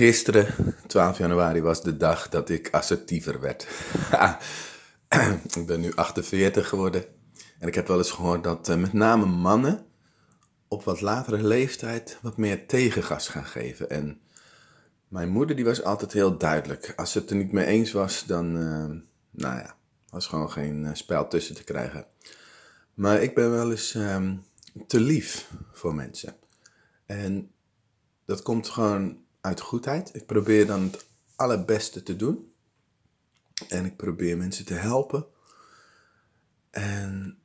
Gisteren, 12 januari, was de dag dat ik assertiever werd. ik ben nu 48 geworden. En ik heb wel eens gehoord dat uh, met name mannen op wat latere leeftijd wat meer tegengas gaan geven. En mijn moeder die was altijd heel duidelijk. Als ze het er niet mee eens was, dan, uh, nou ja, was gewoon geen uh, spel tussen te krijgen. Maar ik ben wel eens um, te lief voor mensen. En dat komt gewoon uit goedheid. Ik probeer dan het allerbeste te doen. En ik probeer mensen te helpen. En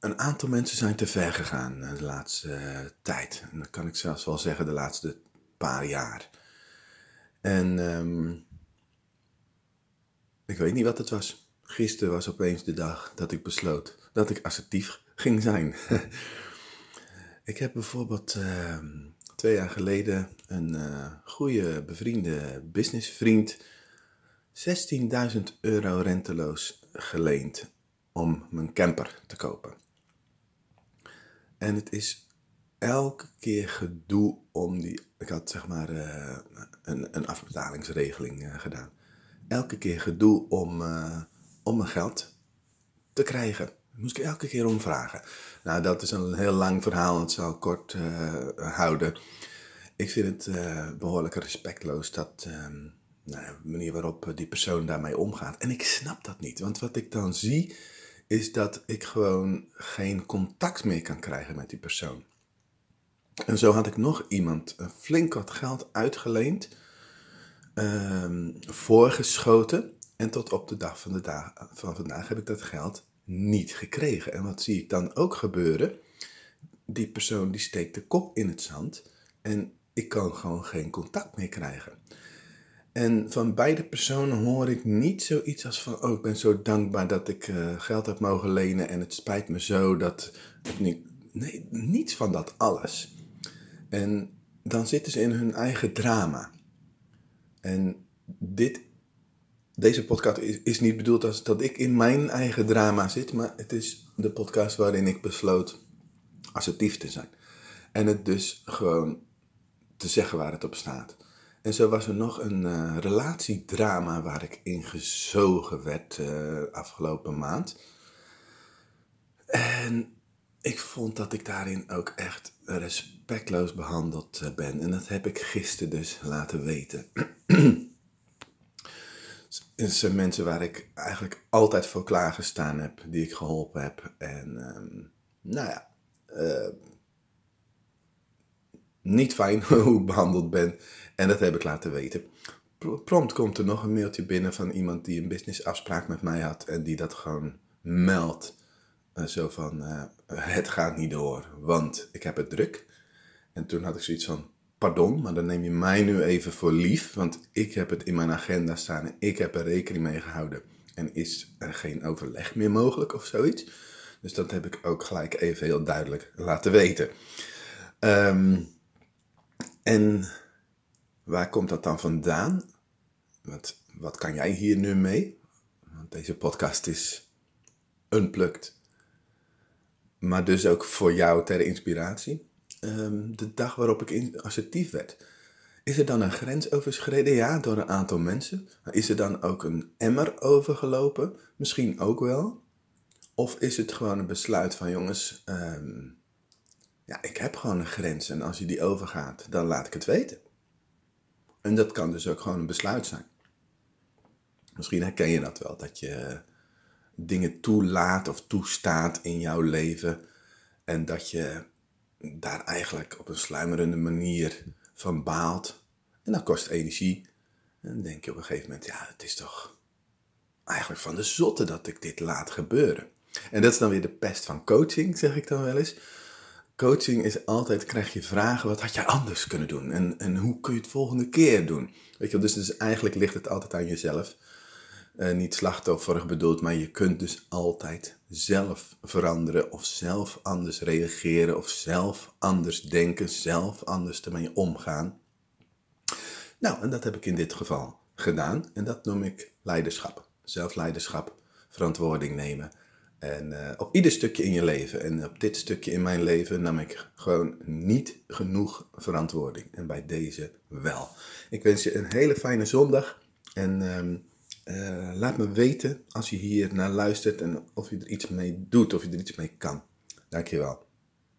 een aantal mensen zijn te ver gegaan de laatste uh, tijd. En dat kan ik zelfs wel zeggen de laatste paar jaar. En um, ik weet niet wat het was. Gisteren was opeens de dag dat ik besloot dat ik assertief ging zijn. ik heb bijvoorbeeld uh, twee jaar geleden een uh, goede bevriende businessvriend 16.000 euro renteloos geleend om mijn camper te kopen. En het is elke keer gedoe om die. Ik had zeg maar uh, een, een afbetalingsregeling uh, gedaan. Elke keer gedoe om, om mijn geld te krijgen. Moest ik elke keer om vragen. Nou, dat is een heel lang verhaal. Het zal kort houden. Ik vind het behoorlijk respectloos dat. Nou, de manier waarop die persoon daarmee omgaat. En ik snap dat niet. Want wat ik dan zie is dat ik gewoon geen contact meer kan krijgen met die persoon. En zo had ik nog iemand flink wat geld uitgeleend, um, voorgeschoten. En tot op de dag van, de dag van vandaag heb ik dat geld niet gekregen. En wat zie ik dan ook gebeuren? Die persoon die steekt de kop in het zand en ik kan gewoon geen contact meer krijgen. En van beide personen hoor ik niet zoiets als van, oh, ik ben zo dankbaar dat ik uh, geld heb mogen lenen en het spijt me zo dat. Nee, niets van dat alles. En dan zitten ze in hun eigen drama. En dit, deze podcast is, is niet bedoeld als dat ik in mijn eigen drama zit, maar het is de podcast waarin ik besloot assertief te zijn. En het dus gewoon te zeggen waar het op staat. En zo was er nog een uh, relatiedrama waar ik in gezogen werd uh, afgelopen maand. En ik vond dat ik daarin ook echt respectloos behandeld uh, ben. En dat heb ik gisteren dus laten weten. Het zijn mensen waar ik eigenlijk altijd voor klaargestaan heb, die ik geholpen heb. En um, nou ja, niet fijn hoe ik behandeld ben. En dat heb ik laten weten. Prompt komt er nog een mailtje binnen van iemand die een businessafspraak met mij had. En die dat gewoon meldt. Uh, zo van, uh, het gaat niet door, want ik heb het druk. En toen had ik zoiets van, pardon, maar dan neem je mij nu even voor lief. Want ik heb het in mijn agenda staan en ik heb er rekening mee gehouden. En is er geen overleg meer mogelijk of zoiets? Dus dat heb ik ook gelijk even heel duidelijk laten weten. Um, en waar komt dat dan vandaan? Wat, wat kan jij hier nu mee? Want deze podcast is unplugged. Maar dus ook voor jou ter inspiratie. Um, de dag waarop ik assertief werd. Is er dan een grens overschreden? Ja, door een aantal mensen. Is er dan ook een emmer overgelopen? Misschien ook wel. Of is het gewoon een besluit van jongens, um, ja, ik heb gewoon een grens en als je die overgaat, dan laat ik het weten. En dat kan dus ook gewoon een besluit zijn. Misschien herken je dat wel, dat je dingen toelaat of toestaat in jouw leven en dat je daar eigenlijk op een sluimerende manier van baalt. En dat kost energie. En dan denk je op een gegeven moment, ja, het is toch eigenlijk van de zotte dat ik dit laat gebeuren. En dat is dan weer de pest van coaching, zeg ik dan wel eens coaching is altijd, krijg je vragen, wat had jij anders kunnen doen? En, en hoe kun je het volgende keer doen? Weet je, dus, dus eigenlijk ligt het altijd aan jezelf. Uh, niet slachtofferig bedoeld, maar je kunt dus altijd zelf veranderen of zelf anders reageren of zelf anders denken, zelf anders ermee omgaan. Nou, en dat heb ik in dit geval gedaan en dat noem ik leiderschap. Zelfleiderschap, verantwoording nemen En eh, op ieder stukje in je leven. En op dit stukje in mijn leven nam ik gewoon niet genoeg verantwoording. En bij deze wel. Ik wens je een hele fijne zondag. En ehm, eh, laat me weten als je hier naar luistert en of je er iets mee doet, of je er iets mee kan. Dankjewel.